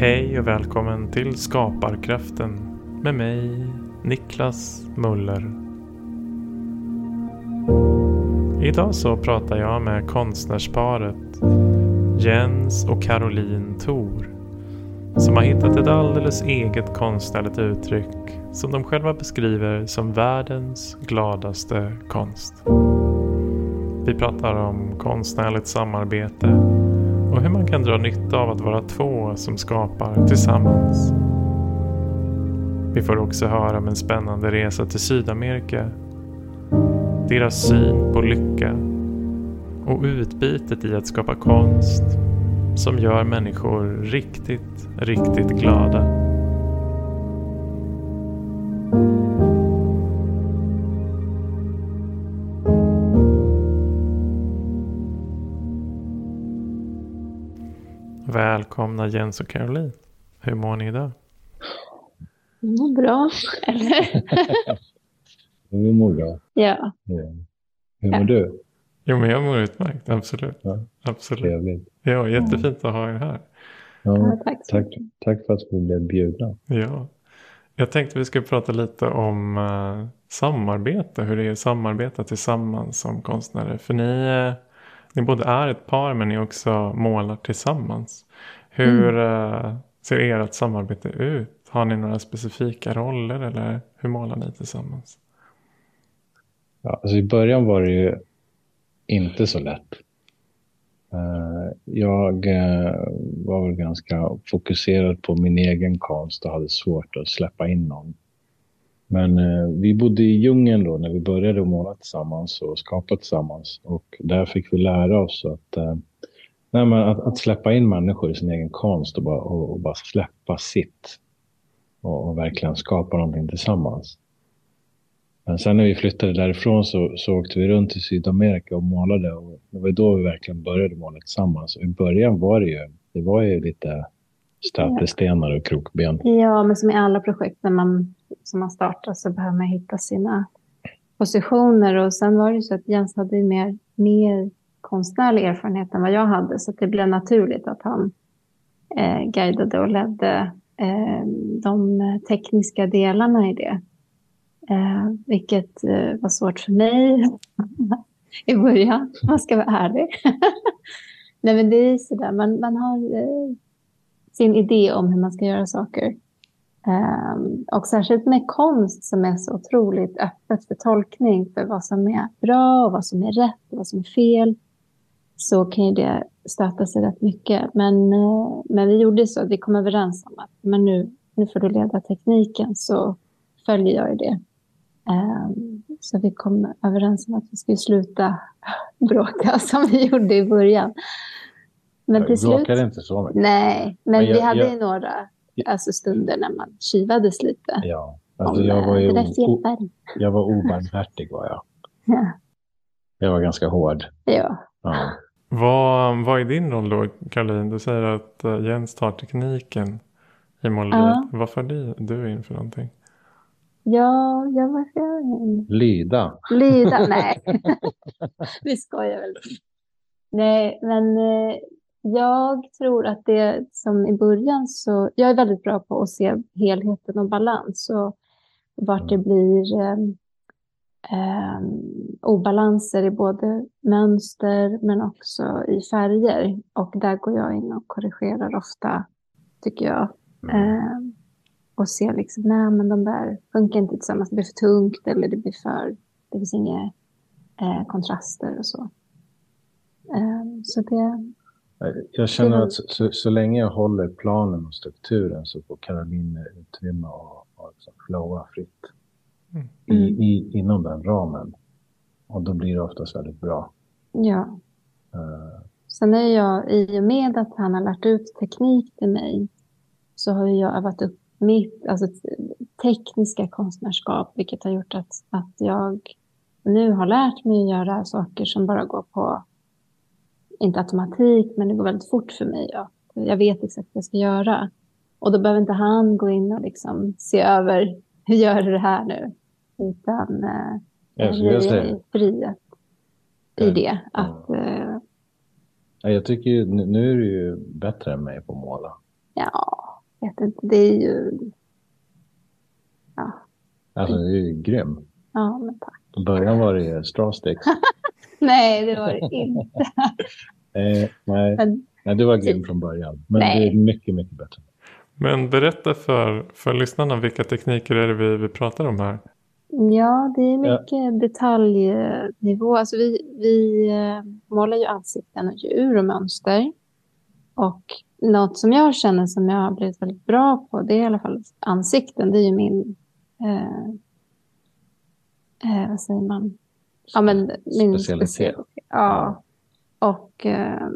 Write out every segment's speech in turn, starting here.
Hej och välkommen till Skaparkraften med mig, Niklas Muller. Idag så pratar jag med konstnärsparet Jens och Caroline Thor som har hittat ett alldeles eget konstnärligt uttryck som de själva beskriver som världens gladaste konst. Vi pratar om konstnärligt samarbete och hur man kan dra nytta av att vara två som skapar tillsammans. Vi får också höra om en spännande resa till Sydamerika, deras syn på lycka och utbytet i att skapa konst som gör människor riktigt, riktigt glada. Välkomna Jens och Caroline. Hur mår ni idag? Vi mår bra, eller? Vi mår bra. Ja. Ja. Hur mår du? Jo, men jag mår utmärkt. Absolut. Ja, Absolut. trevligt. Ja, jättefint att ha er här. ja, Ja, tack tack, tack för att vi blev bjudna. Ja. Jag tänkte vi skulle prata lite om eh, samarbete. Hur det är att samarbeta tillsammans som konstnärer. För ni, eh, ni både är ett par men ni också målar tillsammans. Hur eh, ser ert samarbete ut? Har ni några specifika roller eller hur målar ni tillsammans? Ja, alltså I början var det ju inte så lätt. Eh, Jag eh, var väl ganska fokuserad på min egen konst och hade svårt att släppa in någon. Men eh, vi bodde i djungeln då när vi började måla tillsammans och skapa tillsammans. Och där fick vi lära oss att, eh, nej, men att, att släppa in människor i sin egen konst och bara, och, och bara släppa sitt. Och, och verkligen skapa någonting tillsammans. Men sen när vi flyttade därifrån så, så åkte vi runt i Sydamerika och målade. Och det var då vi verkligen började måla tillsammans. Och I början var det ju, det var ju lite stötestenar och krokben. Ja, men som i alla projekt när man, som man startar så behöver man hitta sina positioner. Och sen var det ju så att Jens hade mer, mer konstnärlig erfarenhet än vad jag hade. Så det blev naturligt att han eh, guidade och ledde eh, de tekniska delarna i det. Eh, vilket eh, var svårt för mig i början, om man ska vara ärlig. Nej, men det är sådär, man, man har eh, sin idé om hur man ska göra saker. Ehm, och särskilt med konst som är så otroligt öppet för tolkning för vad som är bra och vad som är rätt och vad som är fel. Så kan ju det stöta sig rätt mycket. Men, eh, men vi gjorde så att vi kom överens om att men nu, nu får du leda tekniken så följer jag ju det. Ehm, så vi kom överens om att vi skulle sluta bråka som vi gjorde i början. Men till slut... bråkade inte så mycket. Nej, men, Men jag- vi hade jag- ju några alltså, stunder när man kivades lite. Ja, om, alltså jag var ju jag var obarmhärtig var jag. Ja. Jag var ganska hård. ja. Ja. Vad, vad är din roll då Caroline? Du säger att eh, Jens tar tekniken i måleriet. Ja. Vad får du, du in för någonting? Ja, ja, varför gör jag Lyda. Lyda? Nej, vi skojar väl. Nej, men eh, jag tror att det som i början så... Jag är väldigt bra på att se helheten och balans och vart det blir eh, obalanser i både mönster men också i färger. Och där går jag in och korrigerar ofta, tycker jag. Eh, och ser liksom, nej men de där funkar inte tillsammans. Det blir för tungt eller det blir för, det finns inga eh, kontraster och så. Eh, så det, Jag känner att så, så, så länge jag håller planen och strukturen så får Caroline utrymme och liksom flowa fritt. I, Mm. i, inom den ramen. Och då blir det oftast väldigt bra. ja. Eh, Sen är jag, i och med att han har lärt ut teknik till mig, så har jag övat upp mitt alltså, tekniska konstnärskap, vilket har gjort att, att jag nu har lärt mig att göra saker som bara går på, inte automatik, men det går väldigt fort för mig. Ja. Jag vet exakt vad jag ska göra. Och då behöver inte han gå in och liksom se över, hur gör du det här nu? Utan eh, vi är säga, i Ja. det. Att, eh, Ja, jag tycker ju, nu, är du ju bättre än mig på att måla. ja, vet inte, det är ju... Ja. Alltså, det är ju grym. Ja, men tack. I början var det strawsticks. Nej, det var det inte. eh, nej. Men, nej, du var grym från början. Men Nej. det är mycket, mycket bättre. Men berätta för, för lyssnarna vilka tekniker är det vi, vi pratar om här? Ja, det är Ja. mycket detaljnivå. Alltså vi, vi eh, målar ju ansikten och djur och mönster. Och något som jag känner som jag har blivit väldigt bra på, det är i alla fall ansikten. Det är ju min... Eh, eh, vad säger man? Ja, men min Specialitet. specialitet. Ja. Och eh,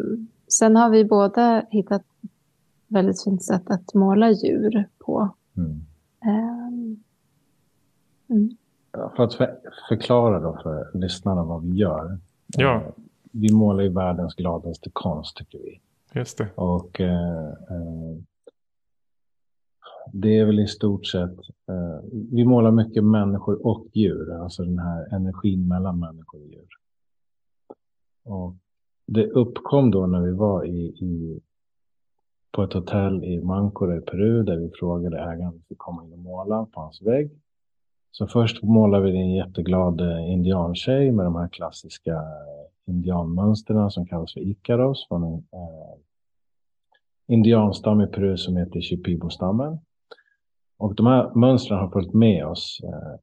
sen har vi båda hittat väldigt fint sätt att måla djur på. Mm. Eh, mm. För att för, förklara då för lyssnarna vad vi gör. Ja. Eh, Vi målar ju världens gladaste konst tycker vi. Just det. Och eh, eh, det är väl i stort sett, eh, vi målar mycket människor och djur, alltså den här energin mellan människor och djur. Och det uppkom då när vi var i, i, på ett hotell i Mancora i Peru där vi frågade ägaren om vi fick komma in och måla på hans vägg. Så först målar vi en jätteglad eh, indiantjej med de här klassiska eh, indianmönstren som kallas för Ikaros från en eh, indianstam i Peru som heter Shipibo-stammen. Och de här mönstren har följt med oss eh,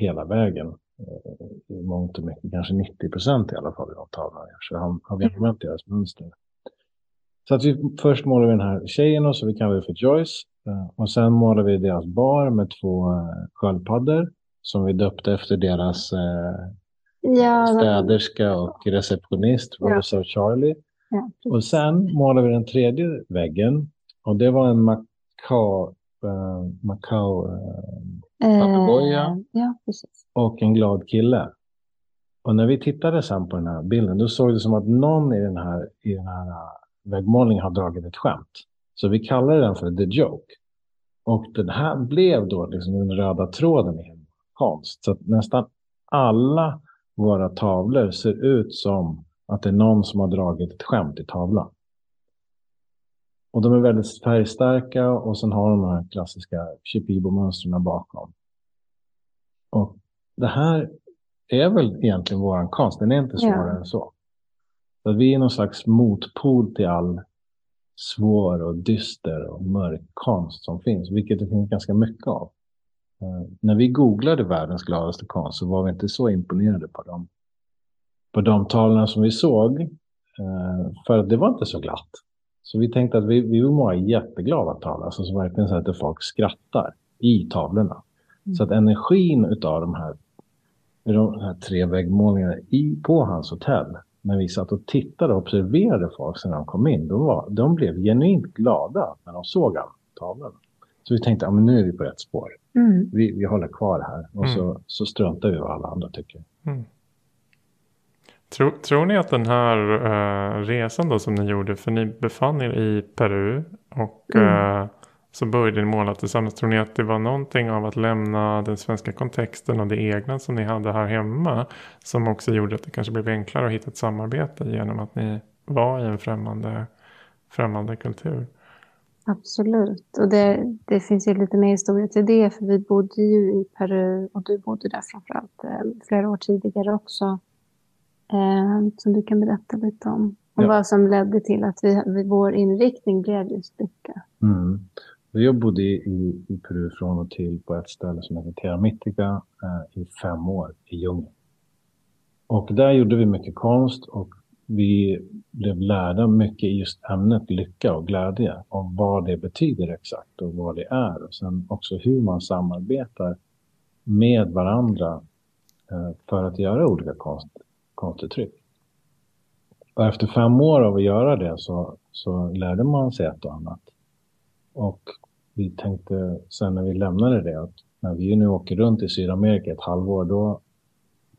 hela vägen. Eh, I mångt och mycket, kanske 90 procent i alla fall i de tavlorna. Så har, har vi använt deras mönster. Så att vi först målar vi den här tjejen och så vi kallar det för Joyce. Eh, och sen målar vi deras bar med två eh, sköldpaddor som vi döpte efter deras eh, Ja, städerska och receptionist, Ja. Rosa och Charlie. ja. Och sen målade vi den tredje väggen. Och det var en Macau, eh, Macau eh, papegoja. Eh, ja, och en glad kille. Och när vi tittade sen på den här bilden, då såg det som att någon i den här, i den här väggmålningen har dragit ett skämt. Så vi kallade den för The Joke. Och den här blev då liksom den röda tråden i konst. Så att nästan alla våra tavlor ser ut som att det är någon som har dragit ett skämt i tavlan. Och de är väldigt färgstarka och sen har de de här klassiska Shipibo-mönstren bakom. Och det här är väl egentligen våran konst. Den är inte svårare Ja. än så. så vi är någon slags motpol till all svår och dyster och mörk konst som finns, vilket det finns ganska mycket av. Eh, när vi googlade världens gladaste konst så var vi inte så imponerade på dem. På de tavlorna som vi såg, eh, för det var inte så glatt. Så vi tänkte att vi, vi vill måla jätteglada tavlor, alltså som verkligen så att folk skrattar i tavlorna. Mm. Så att energin utav de här, de här tre väggmålningarna i, på hans hotell, när vi satt och tittade och observerade folk när de kom in, de, var, de blev genuint glada när de såg tavlorna. Så vi tänkte, ja, men nu är vi på rätt spår. Mm. Vi, vi håller kvar här och Mm. så, så struntar vi vad alla andra tycker. Mm. Tror, tror ni att den här eh, resan då som ni gjorde, för ni befann er i Peru och Mm. eh, så började ni måla tillsammans. Tror ni att det var någonting av att lämna den svenska kontexten och det egna som ni hade här hemma som också gjorde att det kanske blev enklare att hitta ett samarbete genom att ni var i en främmande, främmande kultur? Absolut. Och det, det finns ju lite mer historia till det, för vi bodde ju i Peru och du bodde där framförallt eh, flera år tidigare också. Eh, som du kan berätta lite om. Om Ja. vad som ledde till att vi, vi, vår inriktning blev just lycka. Mm. Jag bodde i, i, Peru från och till på ett ställe som heter Terra Mitica eh, i fem år i djungeln. Och där gjorde vi mycket konst och vi blev lärda mycket i just ämnet lycka och glädje. Om vad det betyder exakt och vad det är. Och sen också hur man samarbetar med varandra eh, för att göra olika konst, konstuttryck. Och efter fem år av att göra det så, så lärde man sig ett och annat. Och vi tänkte sen när vi lämnade det att när vi nu åker runt i Sydamerika ett halvår då,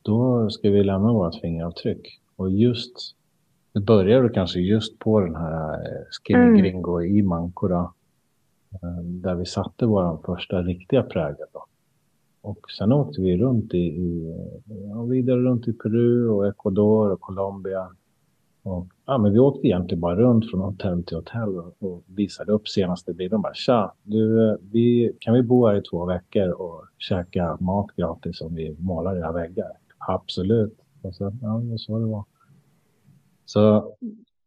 då ska vi lämna vårt fingeravtryck. Och just, det började kanske just på den här eh, Skinny Mm. I Mancora. eh, Där vi satte vår första riktiga prägel. Då. Och sen åkte vi runt i, i ja, vidare runt i Peru och Ecuador och Colombia. Och, ja, men vi åkte egentligen bara runt från hotell till hotell och, och visade upp senaste bilden. Bara, Tja, du, vi, kan vi bo här i två veckor och käka mat gratis om vi målar era väggar? Absolut. Och så, ja, det var så det var. Så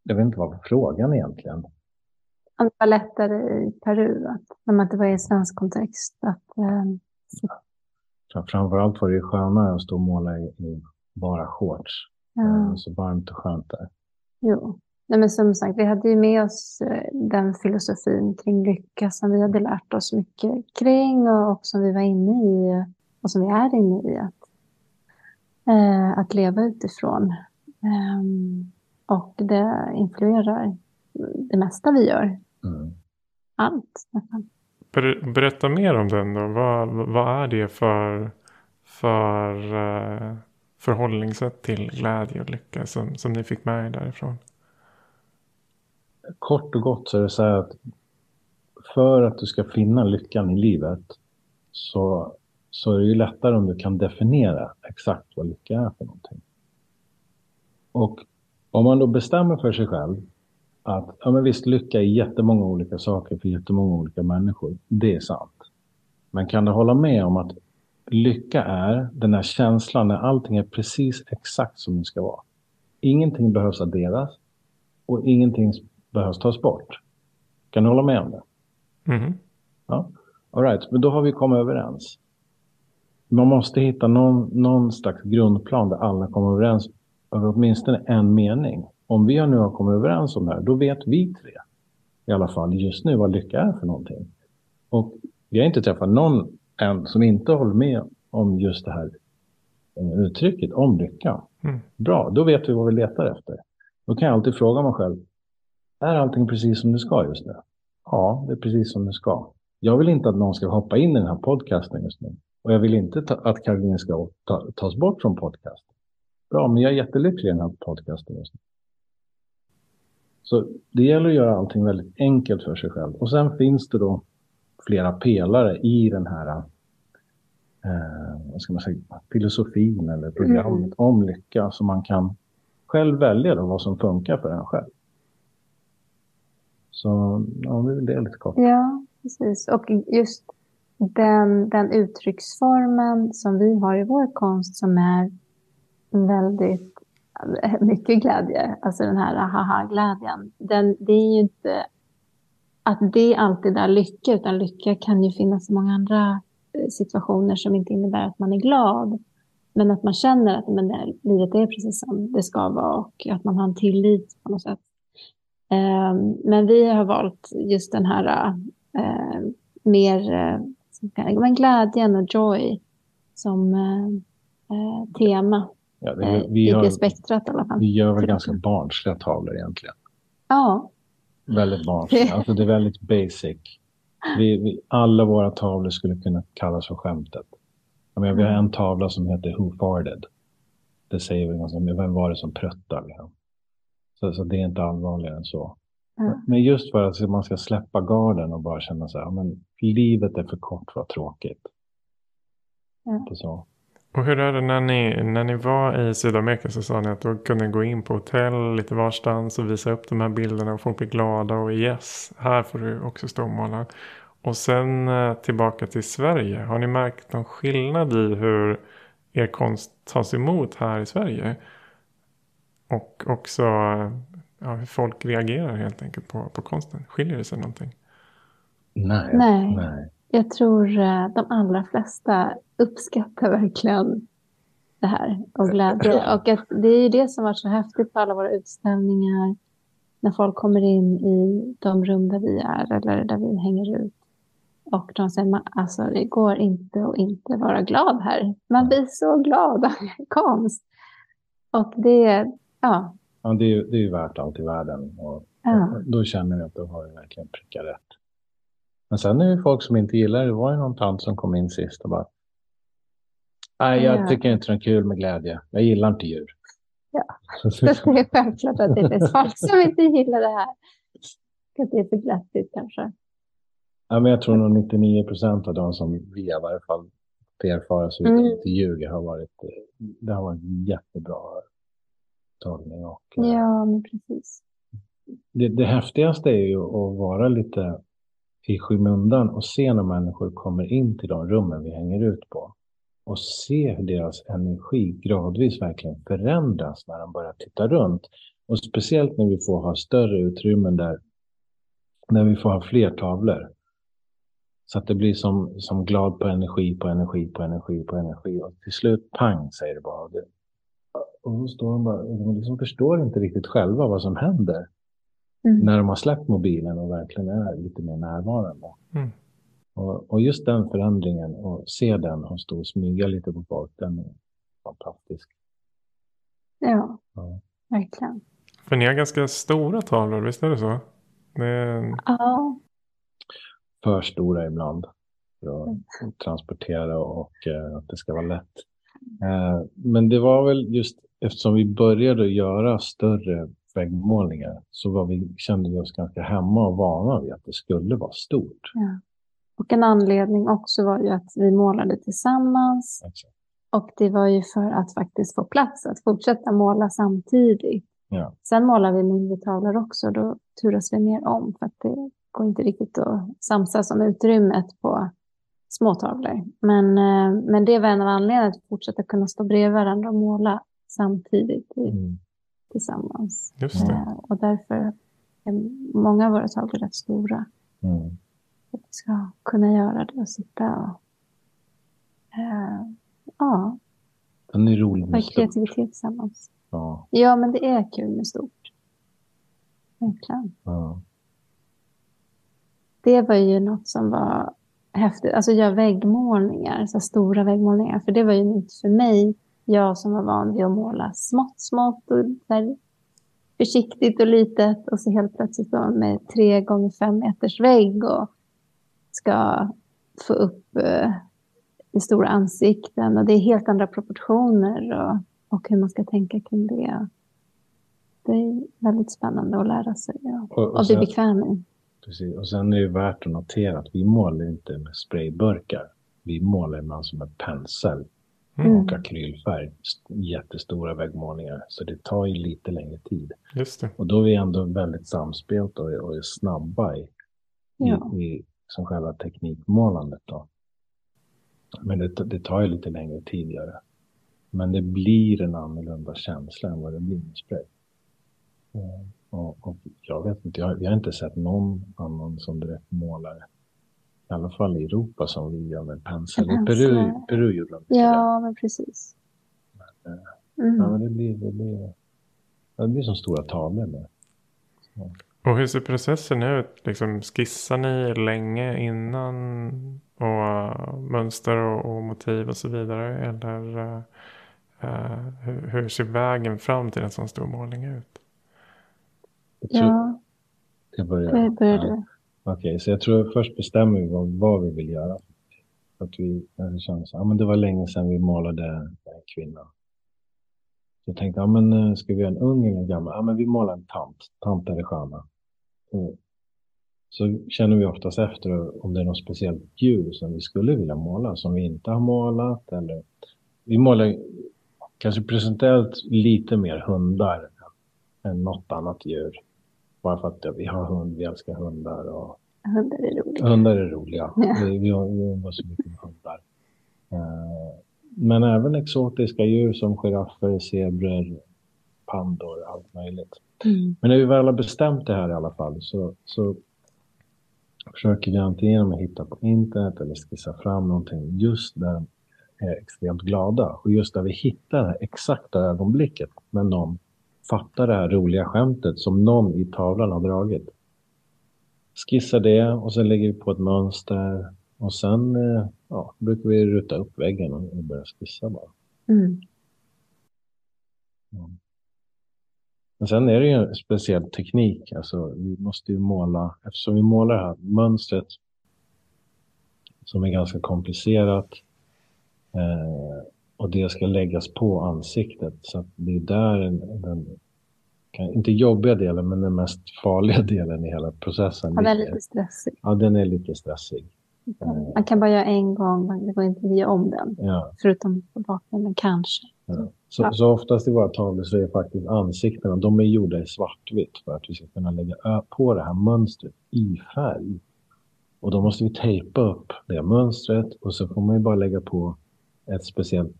jag vet inte vad frågan egentligen. Det var lättare i Peru, att, när man inte var i en svensk kontext. Att, eh, Framförallt var det skönare att stå och måla i, i bara shorts. ja. Eh, Så varmt och skönt där. Jo, Nej, men som sagt, vi hade ju med oss eh, den filosofin kring lycka som vi hade lärt oss mycket kring och, och som vi var inne i och som vi är inne i. Att, eh, att leva utifrån. Ehm, och det influerar det mesta vi gör. Mm. Allt nästan. Ber, berätta mer om den då. Vad, vad är det för, för eh, förhållningssätt till glädje och lycka som, som ni fick med er därifrån? Kort och gott så är det så här att för att du ska finna lyckan i livet så, så är det ju lättare om du kan definiera exakt vad lycka är för någonting. Och om man då bestämmer för sig själv att ja, men visst, lycka är jättemånga olika saker för jättemånga olika människor. Det är sant. Men kan du hålla med om att lycka är den här känslan när allting är precis exakt som det ska vara. Ingenting behövs adderas och ingenting behövs tas bort. Kan du hålla med om det? Mhm. Ja. All right, men då har vi kommit överens. Man måste hitta någon, någon slags grundplan där alla kommer överens över åtminstone en mening. Om vi nu har kommit överens om det här, då vet vi tre i alla fall just nu vad lycka är för någonting. Och vi har inte träffat någon än som inte håller med om just det här uttrycket om lycka. Mm. Bra, då vet vi vad vi letar efter. Då kan jag alltid fråga mig själv, är allting precis som det ska just nu? Ja, det är precis som det ska. Jag vill inte att någon ska hoppa in i den här podcasten just nu. Och jag vill inte ta, att Caroline ska ta, tas bort från podcasten. Bra, men jag är jättelycklig i den här podcasten just nu. Så det gäller att göra allting väldigt enkelt för sig själv. Och sen finns det då flera pelare i den här eh, vad ska man säga, filosofin eller programmet Mm. om lycka. Så man kan själv välja då vad som funkar för en själv. Så ja, det är lite kort. Ja, precis. Och just den, den uttrycksformen som vi har i vår konst som är väldigt mycket glädje, alltså den här haha-glädjen, den, det är ju inte att det alltid är lycka, utan lycka kan ju finnas i många andra eh, situationer som inte innebär att man är glad. Men att man känner att men det, livet är precis som det ska vara och att man har en tillit på något sätt. Ehm, men vi har valt just den här eh, mer eh, men glädjen och joy som eh, eh, tema Ja, det, eh, vi, i har, det spektrat i alla fall. vi gör väl ganska barnsliga tavlor egentligen. Ja, Väldigt barnsliga. Alltså det är väldigt basic. Vi, vi, alla våra tavlor skulle kunna kallas för skämtet. Jag menar, vi har en tavla som heter Who farted? Det säger väl ganska mycket. Vem var det som pröttade? Liksom. Så, så det är inte allvarligare än så. Ja. Men just för att man ska släppa garden och bara känna så här, men livet är för kort för att vara tråkigt. Är så. Och hur är det när ni, när ni var i Sydamerika så sa ni att då kunde ni gå in på hotell lite varstans och visa upp de här bilderna och folk blir glada och yes, här får du också stå och måla. Och sen eh, tillbaka till Sverige. Har ni märkt någon skillnad i hur er konst tas emot här i Sverige? Och också eh, ja, hur folk reagerar helt enkelt på, på konsten. Skiljer det sig någonting? Nej. Nej. nej. Jag tror eh, de allra flesta uppskattar verkligen det här och glädje. Och att det är ju det som varit så häftigt på alla våra utställningar. När folk kommer in i de rum där vi är eller där vi hänger ut. Och de säger, "Man- alltså det går inte att inte vara glad här. Man blir så glad av konst. Och det, ja, Ja, det, är, ju- det är värt allt i världen. Och ja, Då känner jag att då har verkligen prickat rätt. Men sen är det ju folk som inte gillar det. Det var ju någon tant som kom in sist och bara. Nej, jag Ja. tycker inte det är kul med glädje. Jag gillar inte djur. Ja. det är självklart att det finns folk som inte gillar det här. Att det är för glättigt kanske. ja, men jag tror nog 99 procent av de som vi i varje fall erfara så Mm. inte ljuger har varit, eh, det har varit jättebra tagning. Och, ja, men precis. Det, det häftigaste är ju att vara lite i skymundan och se när människor kommer in till de rummen vi hänger ut på. Och se hur deras energi gradvis verkligen förändras när de börjar titta runt. Och speciellt när vi får ha större utrymmen där, när vi får ha fler tavlor. Så att det blir som, som glad på energi, på energi, på energi, på energi. Och till slut, pang, säger det bara. Och då står de bara, de liksom förstår inte riktigt själva vad som händer. Mm. När de har släppt mobilen och verkligen är lite mer närvarande. Mm. Och, och, just den förändringen och se den och stå och smyga lite på folk, den är fantastisk. Ja, ja. verkligen. För ni har ganska stora tavlor, visst är det så? Det är... Ja. För stora ibland. För att mm. transportera och uh, att det ska vara lätt. Uh, men det var väl just eftersom vi började göra större väggmålningar så var vi, kände vi oss ganska hemma och vana vid att det skulle vara stort. Ja. Och en anledning också var ju att vi målade tillsammans. Exakt. Och det var ju för att faktiskt få plats att fortsätta måla samtidigt. Ja. Sen målar vi mindre tavlor också, då turas vi mer om för att det går inte riktigt att samsas om utrymmet på små tavlor. Men, eh, men det var en av anledningarna att fortsätta kunna stå bredvid varandra och måla samtidigt mm. Tillsammans. Just det. Eh, och därför är många av våra tavlor rätt stora. Mm. Att vi ska kunna göra det och sitta och eh, ja. Den är rolig med kreativitet tillsammans. Ja. ja, men det är kul med stort. Verkligen. Ja. Det var ju något som var häftigt. Alltså göra väggmålningar, så stora väggmålningar. För det var ju nytt för mig jag som var van vid att måla smått, smått och där, försiktigt och litet och så helt plötsligt då med tre gånger fem meters vägg och ska få upp eh, i stora ansikten och det är helt andra proportioner och, och hur man ska tänka kring det. Det är väldigt spännande att lära sig och, och, och, bli bekväm i. Precis, och sen är det värt att notera att vi målar inte med sprayburkar. Vi målar ibland som en pensel mm. och akrylfärg. Jättestora väggmålningar. Så det tar ju lite längre tid. Just det. Och då är vi ändå väldigt samspelta och, och är snabba i, ja. i, i som själva teknikmålandet. Då. Men det, det tar ju lite längre tid att göra. Men det blir en annorlunda känsla än vad det blir med spray. Mm. Och, och, jag vet inte, jag, jag har inte sett någon annan som direkt målar i alla fall i Europa som vi gör med pensel. I Peru, Peru gjorde de Ja, men precis. Men, eh, mm. ja, men det, blir, det, blir, det blir som stora tavlor med. Så. Och hur ser processen ut? Liksom, skissar ni länge innan? Och mönster och, och motiv och så vidare? Eller uh, hur, hur, ser vägen fram till en sån stor målning ut? Ja, det börjar, börjar du. Okej, okay, så jag tror först bestämmer vi vad, vad vi vill göra. Att vi, det känns, ja, men det var länge sedan vi målade en kvinna. Så jag tänkte, ja, men eh, ska vi göra en ung eller en gammal? Ja, men vi målar en tant. Tant eller sköna. Så känner vi oftast efter om det är något speciellt djur som vi skulle vilja måla, som vi inte har målat. Eller vi målar kanske presentellt lite mer hundar än något annat djur. Bara för att vi har hund, vi älskar hundar. Och... Hundar är roliga. Hundar är roliga. Ja. Vi, vi, umgås mycket med hundar. Uh, men även exotiska djur som giraffer, zebror, pandor, allt möjligt. Mm. Men när vi väl har bestämt det här i alla fall så, så försöker vi antingen att hitta på internet eller skissa fram någonting just där de är extremt glada och just där vi hittar det exakta ögonblicket när någon fattar det här roliga skämtet som någon i tavlan har dragit. Skissar det och sen lägger vi på ett mönster och sen eh, ja, brukar vi ruta upp väggen och börja skissa bara. Mm. Ja. Men sen är det ju en speciell teknik. Alltså, vi måste ju måla, eftersom vi målar det här mönstret som är ganska komplicerat eh, och det ska läggas på ansiktet. Så att det är där den, den inte jobbiga delen, men den mest farliga delen i hela processen. Ja, den är lite stressig. Ja, den är lite stressig. Man kan bara göra en gång, det går inte göra om den. Ja. Förutom på bakgrunden, kanske. Ja. Så, ja. så oftast i våra tavlor så är faktiskt ansiktena, de är gjorda i svartvitt för att vi ska kunna lägga på det här mönstret i färg. Och då måste vi tejpa upp det mönstret och så får man ju bara lägga på ett speciellt...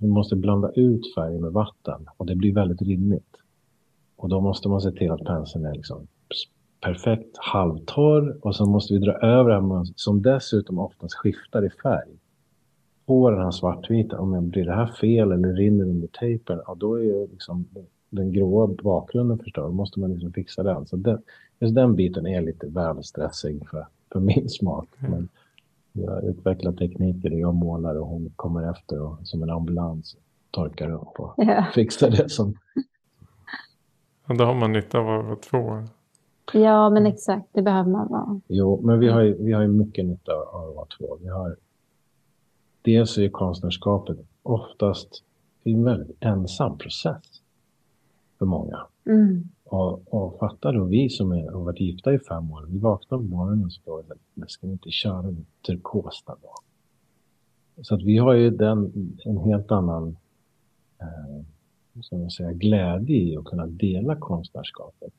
Vi måste blanda ut färg med vatten och det blir väldigt rinnigt. Och då måste man se till att penseln är liksom perfekt halvtorr och så måste vi dra över det här mönstret som dessutom oftast skiftar i färg. På den här svartvita, om blir det här fel eller rinner under tejpen, ja, då är ju liksom den gråa bakgrunden förstörd. Då måste man liksom fixa den. Så den, just den biten är lite väl stressig för, för min smak. Mm. Men jag utvecklar tekniker där jag målar och hon kommer efter och som en ambulans torkar upp och yeah. fixar det som... Och då har man nytta av att vara två. Ja, men exakt. Det behöver man vara. Jo, men vi har ju, vi har ju mycket nytta av att vara två. Vi har, dels är konstnärskapet oftast en väldigt ensam process för många. Mm. Och, och fattar då vi som är, har varit gifta i fem år, vi vaknar på morgonen och så det ska vi inte köra en turkosa då? Så att vi har ju den, en helt annan eh, ska man säga, glädje i att kunna dela konstnärskapet.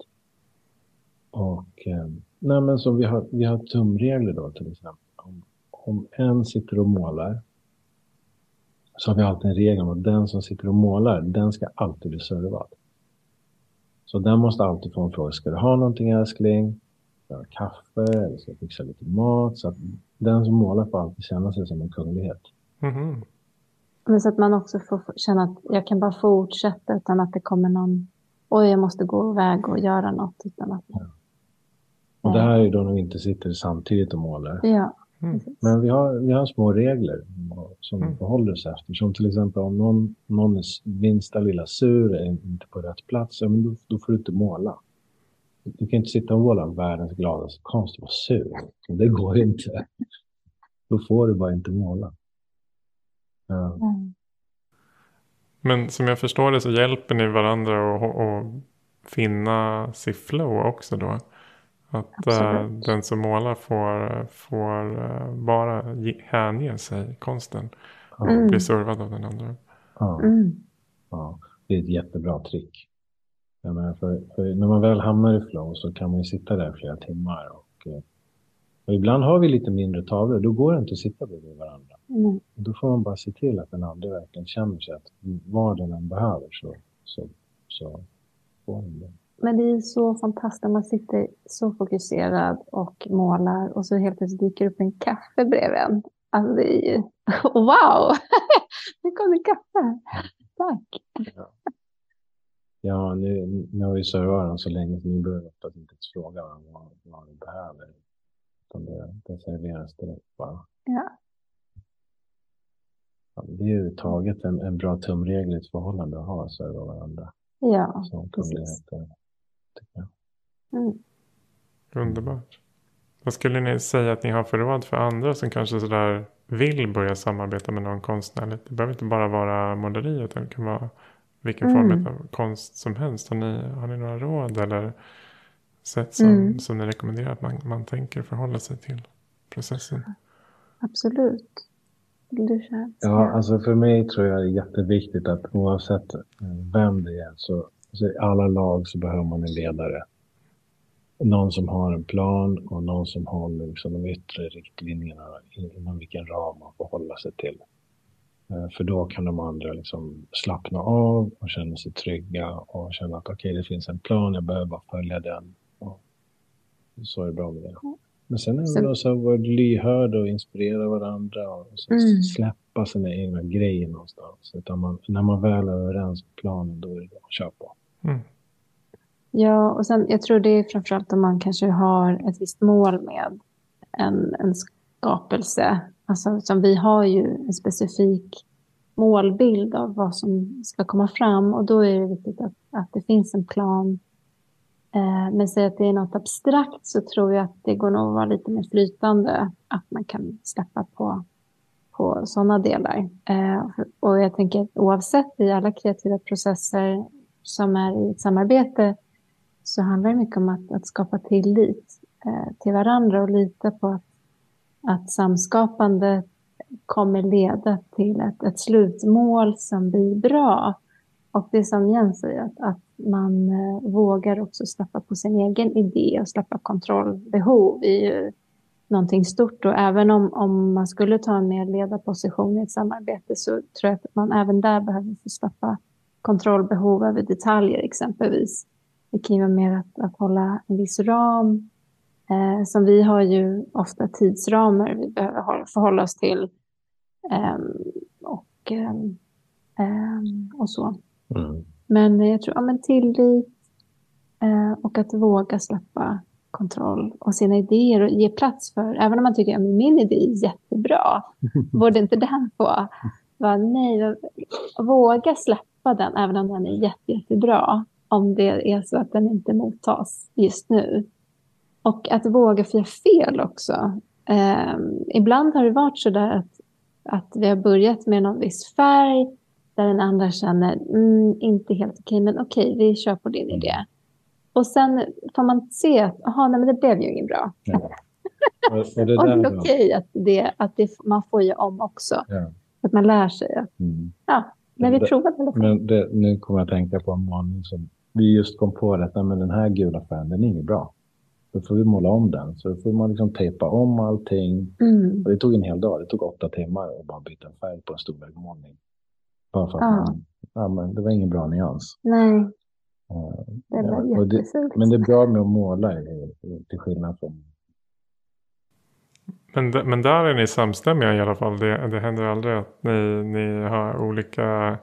Och eh, nej men så vi har, vi har tumregler då till exempel. Om, om en sitter och målar så har vi alltid en regel om att den som sitter och målar, den ska alltid bli servad. Så den måste alltid få en fråga, ska du ha någonting älskling? Ska du ha kaffe? Eller ska jag fixa lite mat? Så att den som målar får alltid känna sig som en kunglighet. Mm -hmm. Men så att man också får känna att jag kan bara fortsätta utan att det kommer någon, oj jag måste gå iväg och göra något. Utan att... Ja. Och det här är då när vi inte sitter samtidigt och målar. Ja. Mm. Men vi har, vi har små regler som vi mm. förhåller oss efter. Som till exempel om någon, någon är minsta lilla sur är inte på rätt plats, ja, men då, då får du inte måla. Du kan inte sitta och måla världens gladaste konst och vara sur. Det går inte. Då får du bara inte måla. Ja. Mm. Men som jag förstår det så hjälper ni varandra att, finna sitt flow också då? Att äh, den som målar får, får äh, bara hänge sig konsten. Och mm. bli servad av den andra. Ja. Mm. ja, det är ett jättebra trick. Menar, för, för, när man väl hamnar i flow så kan man ju sitta där flera timmar. Och, eh, och ibland har vi lite mindre tavlor, då går det inte att sitta bredvid varandra. Mm. Då får man bara se till att den andra verkligen känner sig att vad den än behöver så, så, så får den det. Men det är så fantastiskt när man sitter så fokuserad och målar och så helt plötsligt dyker upp en kaffe bredvid en. Alltså det är ju, wow! Nu kom det kaffe. Tack! Ja, ja nu, nu har vi servat den så länge så nu behöver jag inte ens fråga vad, vad vi behöver. Utan det, det serveras direkt bara. Ja. ja det är ju taget en, en bra tumregel i ett förhållande att ha serva varandra. Ja, precis. Mm. Underbart. Vad skulle ni säga att ni har för råd för andra som kanske sådär vill börja samarbeta med någon konstnär? Det behöver inte bara vara måleri utan det kan vara vilken mm. form av konst som helst. Har ni, har ni några råd eller sätt som, mm. som ni rekommenderar att man, man tänker förhålla sig till processen? Absolut. Du ja, alltså för mig tror jag det är jätteviktigt att oavsett vem det är så Alltså I alla lag så behöver man en ledare. Någon som har en plan och någon som håller liksom de yttre riktlinjerna inom vilken ram man får hålla sig till. Eh, för då kan de andra liksom slappna av och känna sig trygga och känna att okej, okay, det finns en plan, jag behöver bara följa den. Och så är det bra med det. Men sen är det också att vara lyhörd och inspirera varandra och mm. släppa sina egna grejer någonstans. Utan man, när man väl är överens på planen, då är det att köra på. Mm. Ja, och sen jag tror det är framförallt om man kanske har ett visst mål med en, en skapelse. Alltså, som vi har ju en specifik målbild av vad som ska komma fram och då är det viktigt att, att det finns en plan. Eh, men säg att det är något abstrakt så tror jag att det går nog att vara lite mer flytande, att man kan släppa på, på sådana delar. Eh, och jag tänker oavsett i alla kreativa processer som är i ett samarbete så handlar det mycket om att, att skapa tillit eh, till varandra och lita på att, att samskapande kommer leda till ett, ett slutmål som blir bra. Och det som Jens säger, att, att man eh, vågar också släppa på sin egen idé och släppa kontrollbehov är ju någonting stort. Och även om, om man skulle ta en mer ledarposition i ett samarbete så tror jag att man även där behöver få släppa kontrollbehov över detaljer exempelvis. Det kan ju vara mer att, att hålla en viss ram. Eh, som vi har ju ofta tidsramar vi behöver förhålla oss till. Eh, och, eh, och så. Mm. Men jag tror ja, men tillit eh, och att våga släppa kontroll och sina idéer och ge plats för, även om man tycker att min idé är jättebra, borde inte den få vara nej, våga släppa den även om den är jätte, jättebra, om det är så att den inte mottas just nu. Och att våga få fel också. Eh, ibland har det varit så där att, att vi har börjat med någon viss färg där den andra känner, mm, inte helt okej, men okej, vi kör på din idé. Och sen får man se att, aha, nej, men det blev ju inget bra. Ja. Och, och det, och det är okej att, det, att det, man får ju om också. Ja. Att man lär sig. Att, mm. Ja, men vi provade i alla fall. Men det, nu kommer jag att tänka på en målning som vi just kom på detta, men den här gula färgen, den är inget bra. Då får vi måla om den. Så då får man liksom tejpa om allting. Mm. Och det tog en hel dag. Det tog åtta timmar att bara byta färg på en stor väggmålning. Bara för att ja. man, ja, men det var ingen bra nyans. Nej. Det var ja, jättefult. Men det är bra med att måla till skillnad från... Men, men där är ni samstämmiga i alla fall. Det, det händer aldrig att ni, ni har olika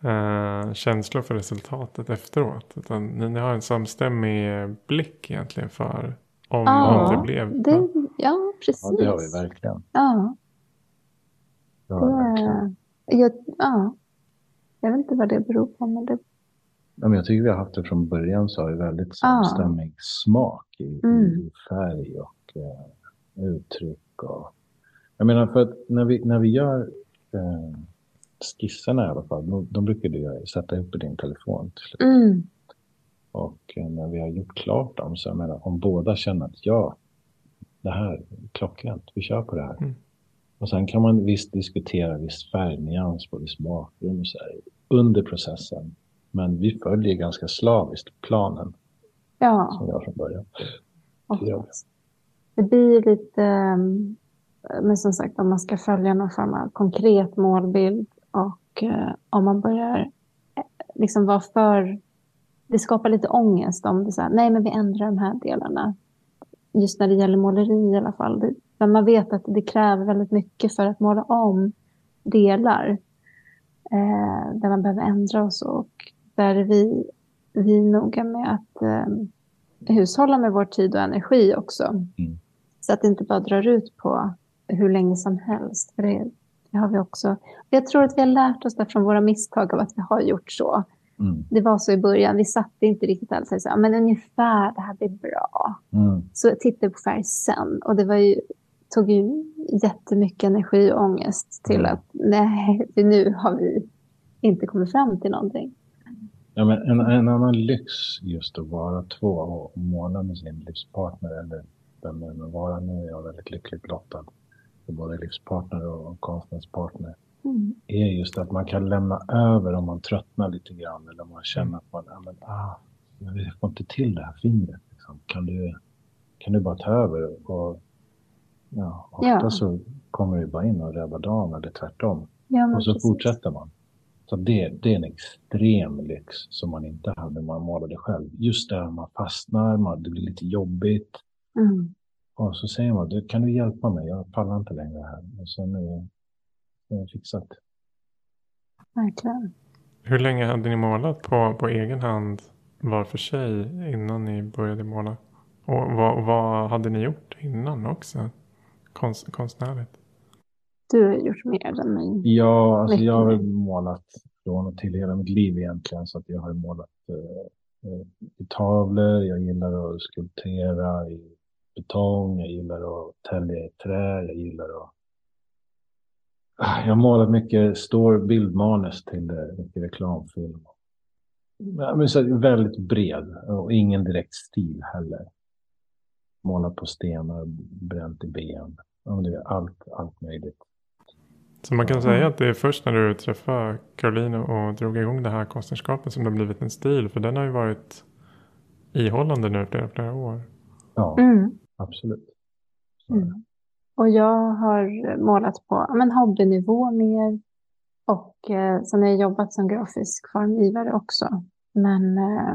eh, känslor för resultatet efteråt. Utan ni, ni, har en samstämmig blick egentligen för om, ja, om det blev. Det, ja, precis. Ja, det har vi verkligen. Ja. Det har vi verkligen. Jag, ja. jag vet inte vad det beror på. Men det Ja, men jag tycker vi har haft det från början så har vi väldigt samstämmig ah. smak i, mm. i färg och uh, uttryck. Och, jag menar för att när vi, när vi gör uh, skisserna i alla fall, de, de brukar du sätta upp i din telefon. Till mm. Och uh, när vi har gjort klart dem så jag menar om båda känner att ja, det här är klockrent, vi kör på det här. Mm. Och sen kan man visst diskutera viss färgnyans på viss bakgrund och så här, under processen. Men vi följer ganska slaviskt planen. Ja. Som har från början. Det blir lite, eh, men som sagt om man ska följa någon form av konkret målbild och eh, om man börjar eh, liksom vara för, det skapar lite ångest om det så här, nej men vi ändrar de här delarna. Just när det gäller måleri i alla fall. men man vet att det kräver väldigt mycket för att måla om delar eh, där man behöver ändra och så. Och där vi, vi är noga med att eh, hushålla med vår tid och energi också. Mm. Så att det inte bara drar ut på hur länge som helst. För det, det har vi också. Jag tror att vi har lärt oss det från våra misstag av att vi har gjort så. Mm. Det var så i början, vi satte inte riktigt alls så men ungefär det här blir bra. Mm. Så tittade på färg sen och det var ju, tog ju jättemycket energi och ångest till mm. att nej, nu har vi inte kommit fram till någonting. Ja, men en, en annan lyx just att vara två och måla med sin livspartner eller vem det nu vara. Nu är jag väldigt lyckligt lottad för både livspartner och konstnärspartner. Mm. är just att man kan lämna över om man tröttnar lite grann eller om man känner att man, ja, men, ah, jag får inte till det här fingret. Liksom. Kan, du, kan du bara ta över? Och, ja, ofta ja. så kommer du bara in och räddar dagen eller tvärtom. Ja, och så precis. fortsätter man. Så det, det är en extrem lyx som man inte hade när man målade själv. Just där man fastnar, man, det blir lite jobbigt. Mm. Och så säger man, du, kan du hjälpa mig? Jag pallar inte längre här. Och så nu är det fixat. Verkligen. Hur länge hade ni målat på, på egen hand var för sig innan ni började måla? Och vad, vad hade ni gjort innan också? Konst, konstnärligt? Du har gjort mer än mig. Ja, alltså jag har målat från och till hela mitt liv egentligen. Så att jag har målat eh, eh, i tavlor, jag gillar att skulptera i betong, jag gillar att tälja i trä, jag gillar att... Ah, jag har målat mycket stor bildmanus till eh, mycket reklamfilm. Men så väldigt bred och ingen direkt stil heller. Målat på stenar, bränt i ben. Allt, allt möjligt. Så man kan säga att det är först när du träffade Caroline och drog igång det här konstnärskapet som det har blivit en stil. För den har ju varit ihållande nu flera, flera år. Ja, Mm. absolut. Mm. Och jag har målat på men hobbynivå mer. Och eh, sen har jag jobbat som grafisk formgivare också. Men eh,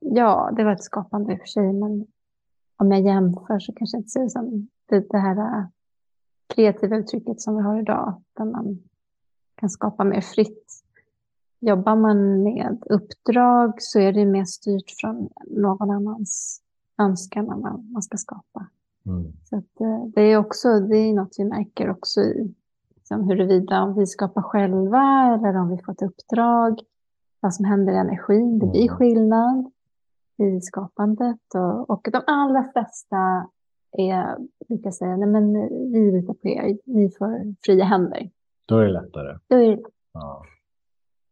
ja, det var ett skapande i och för sig. Men om jag jämför så kanske jag inte ser det som det, det här eh, kreativa uttrycket som vi har idag. Där man kan skapa mer fritt. Jobbar man med uppdrag så är det mer styrt från någon annans önskan om vad man ska skapa. Mm. Så eh, det är också det är något vi märker också i liksom, huruvida om vi skapar själva eller om vi får ett uppdrag. Vad som händer i energin. Det blir Mm. skillnad i skapandet. Och, och de allra flesta är, brukar säga, nej men vi litar på er. Ni får fria händer. Då är det lättare. Då är det, Ja.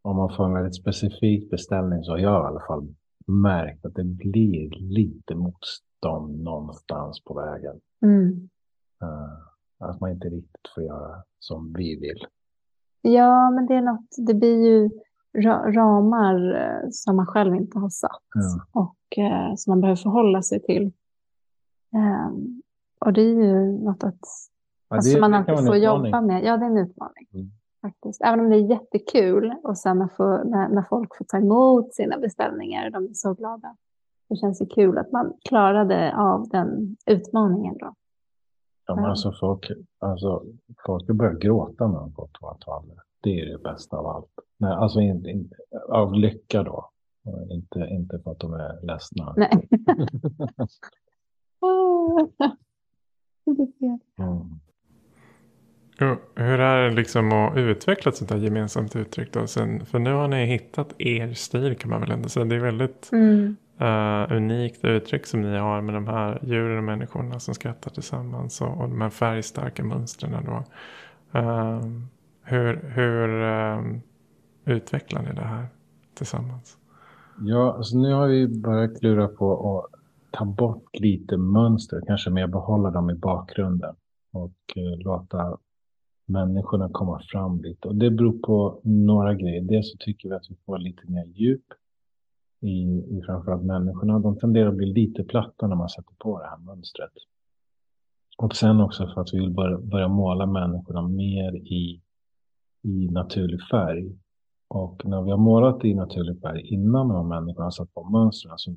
Om man får en väldigt specifik beställning så har jag i alla fall märkt att det blir lite motstånd någonstans på vägen. mm. Eh, att man inte riktigt får göra som vi vill. Ja, men det är något, det blir ju ra ramar eh, som man själv inte har satt. Ja. och eh, som man behöver förhålla sig till. Ehm, och det är ju något att, Ja, alltså, det- man det alltid får jobba med. Ja, det är en utmaning. Mm. Faktiskt. Även om det är jättekul och sen när, få, när, när folk får ta emot sina beställningar och de är så glada. Det känns ju kul att man klarade av den utmaningen då. Ja, men alltså folk, alltså folk har börjat gråta när de fått tavlor. Det är det bästa av allt. Nej, alltså inte, inte, av lycka då. Inte, inte för att de är ledsna. Nej. Mm. Hur är det liksom att utveckla ett sånt här gemensamt uttryck då? Sen, för nu har ni hittat er stil kan man väl ändå säga. Det är väldigt Mm. eh, unikt uttryck som ni har med de här djuren och människorna som skrattar tillsammans. Och, och de här färgstarka mönstren då. Ehm, hur hur ehm, utvecklar ni det här tillsammans? Ja, alltså nu har vi börjat klura på att ta bort lite mönster, kanske mer behålla dem i bakgrunden och eh, låta människorna komma fram lite. Och det beror på några grejer. Dels så tycker vi att vi får lite mer djup i, i framförallt människorna. De tenderar att bli lite platta när man sätter på det här mönstret. Och sen också för att vi vill börja, börja måla människorna mer i, i naturlig färg. Och när vi har målat i naturlig färg innan de här människorna har satt på mönstren så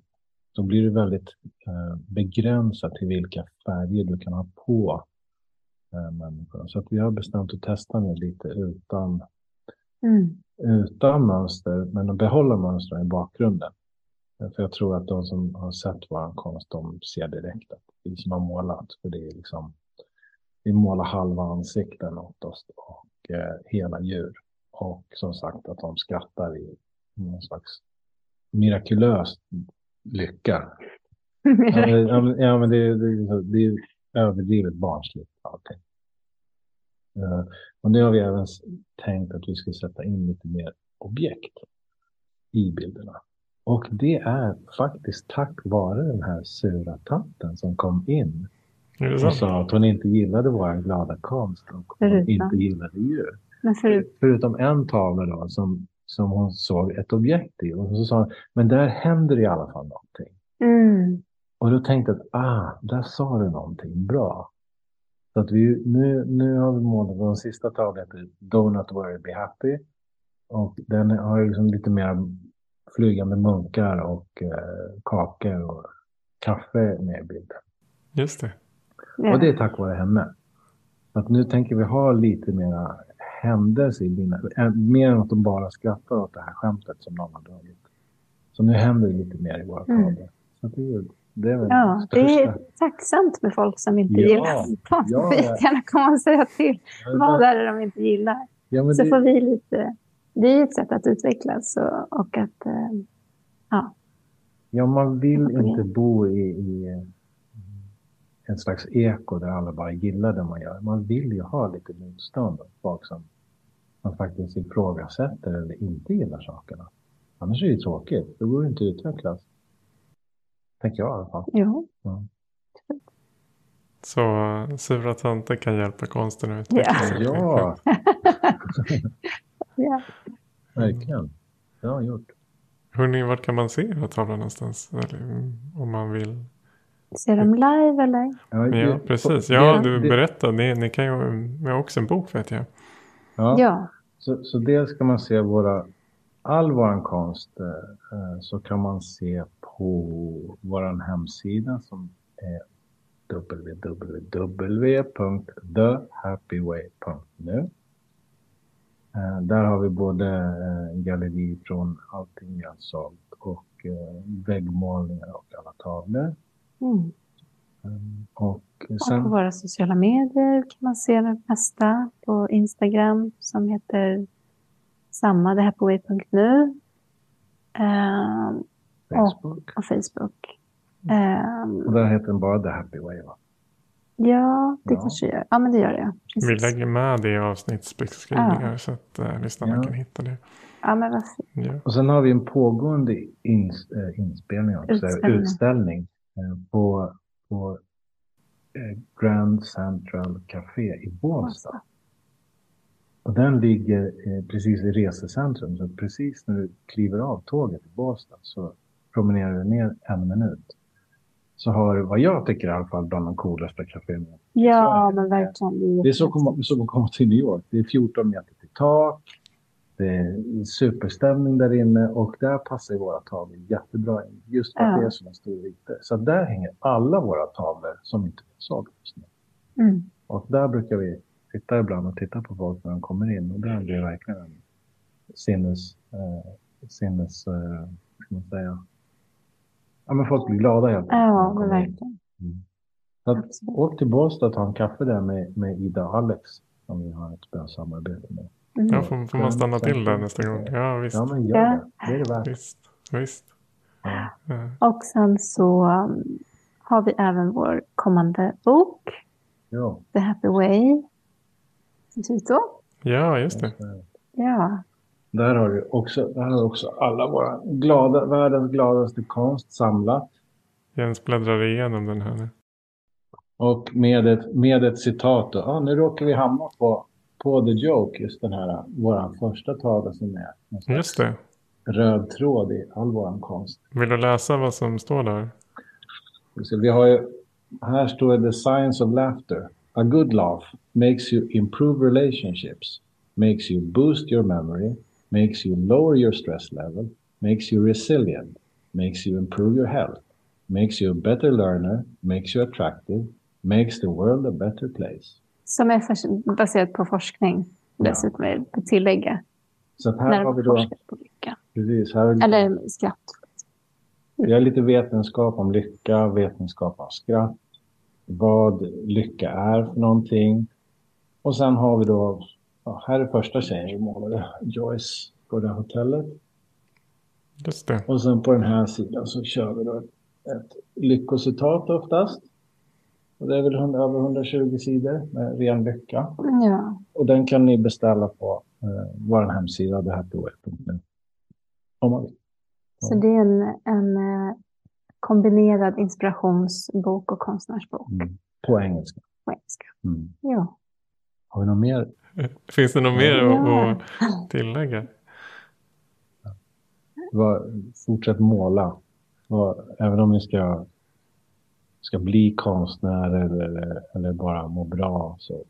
då blir det väldigt eh, begränsat till vilka färger du kan ha på eh, människorna. Så att vi har bestämt att testa nu lite utan, Mm. utan mönster men att behålla mönstren i bakgrunden. För jag tror att de som har sett vår konst de ser direkt att vi som har målat. För det är liksom, vi målar halva ansikten åt oss och eh, hela djur. Och som sagt att de skrattar i någon slags mirakulös lycka. Ja, men, ja, men- det, är- det, det är överdrivet barnsligt allting. Eh, och nu har vi även tänkt att vi ska sätta in lite mer objekt i bilderna. Och det är faktiskt tack vare den här sura tanten som kom in och sa att hon inte gillade vår glada konst och hon Förutom? inte gillade djur. Förutom en tavla då som, som hon såg ett objekt i. Och så sa hon, men där händer i alla fall någonting. mm. Och då tänkte jag att, ah, där sa du någonting bra. Så att vi, nu, nu har vi målat, den sista tavlan heter Donut Worry Be Happy. Och den har ju liksom lite mer flygande munkar och eh, kakor och kaffe med i bilden. Just det. Och det är tack vare henne. Så att nu tänker vi ha lite mera händelse i bilden. Äh, Mer än att de bara skrattar åt det här skämtet som någon har dragit. Så nu händer det lite mer i våra Mm. tavlor. Så det är, det är väl Ja, det är tacksamt med folk som inte Ja, gillar konst. ja, komma och säga till. Vad är det de inte gillar? Ja, Så det, får vi lite... Det är ett sätt att utvecklas och, och att... eh, Ja. ja, man vill inte bo i, i en slags eko där alla bara gillar det man gör. Man vill ju ha lite motstånd och folk som man faktiskt ifrågasätter eller inte gillar sakerna. Annars är det ju tråkigt. Då går det inte att utvecklas. Tänker jag i alla fall. Jo. Ja. Så sura tanter kan hjälpa konsten att utvecklas. Ja. Ja, Ja. verkligen. Det har gjort. Hörrni, vart kan man se era tavlor någonstans? Eller, mm, om man vill. Ser de live eller? Ja, Ja, precis. Ja, du berättade. Ni, ni kan ju, ni har också en bok vet jag. Ja, Ja. Så, så dels kan man se våra, all vår konst eh, eh, så kan man se på vår hemsida som är www.thehappyway.nu. Eh, där har vi både eh, galleri från allting jag sålt och eh, väggmålningar och alla tavlor. Mm. Mm, Och Och på sen, våra sociala medier kan man se det mesta. På Instagram som heter samma, thehappyway.nu. Ehm, Facebook. och Facebook. Ehm, Och där heter den bara The Happy Way va? ja, det Ja. kanske gör. Ja, men det gör det. Precis. Vi lägger med det i avsnittsbeskrivningar så att uh, lyssnarna Ja. kan hitta det. Ja, men. Ja. Och sen har vi en pågående ins, äh, inspelning, också, Utställning. utställning eh, på, på eh, Grand Central Café i Båstad. Och den ligger eh, precis i resecentrum. Så precis när du kliver av tåget i Båstad så promenerar du ner en minut. Så har du, vad jag tycker i alla fall, bland de coolaste kaféerna. Ja, men verkligen. Det är som att komma till New York. Det är 14 meter till tak. Det är superstämning där inne och där passar våra tavlor jättebra in. Just för att Ja. det är så stor ytor. Så där hänger alla våra tavlor som inte finns sålt just nu. Mm. Och där brukar vi sitta ibland och titta på folk när de kommer in. Och där blir det verkligen en sinnes... Eh, sinnes... Eh, man säga? Ja, men folk blir glada helt enkelt Ja, men verkligen. Så att, åk till Båstad och ta en kaffe där med, med Ida och Alex. Som vi har ett bra samarbete med. Mm. Ja, får, får man stanna till där nästa gång? Ja, visst. Ja, men gör Ja. det. Det är det värt. Visst. visst. Ja. Och sen så um, har vi även vår kommande bok, Ja. The Happy Way. Tito. ja, just det. Ja, Där har du också, där har du också alla våra glada, världens gladaste konst samlat. Jens bläddrar igenom den här nu. Och med ett, med ett citat. Då. Ah, nu råkar vi hamna på, på The Joke, just den här, vår första tavla som är Just det. röd tråd i all vår konst. Vill du läsa vad som står där? Vi har ju, här står det The Science of Laughter. A good laugh makes you improve relationships, makes you boost your memory, makes you lower your stress level, makes you resilient, makes you improve your health, makes you a better learner, makes you attractive, makes the world a better place. Som är baserat på forskning. Ja. Dessutom är det på tillägga. Så att här När har vi då, på lycka. precis, här vi, Eller skratt. vi har lite vetenskap om lycka, vetenskap om skratt, vad lycka är för någonting. Och sen har vi då, ja, här är första tjejen vi målade, Joyce på det här hotellet. Just det. Och sen på den här sidan så kör vi då ett lyckocitat oftast. Och det är väl 100, över 120 sidor med ren lycka. Ja, Och den kan ni beställa på eh, vår hemsida, thehappyway.nu. Om man vill. så det är en, en eh, kombinerad inspirationsbok och konstnärsbok Mm. På engelska. på engelska. Mm. Ja. Har vi något mer? Finns det något mer Ja. att, att tillägga? Vad, fortsätt måla. Vad, även om ni ska, ska bli konstnärer eller, eller bara må bra. Så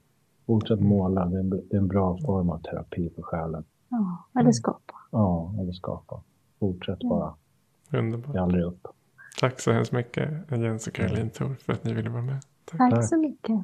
fortsätt måla. Det är, en, det är en bra form av terapi för själen. ja, eller skapa. Ja, eller skapa. Fortsätt bara. Underbart. Ge aldrig upp. Tack så hemskt mycket Jens och Caroline Thor för att ni ville vara med. Tack. Tack Tack. så mycket.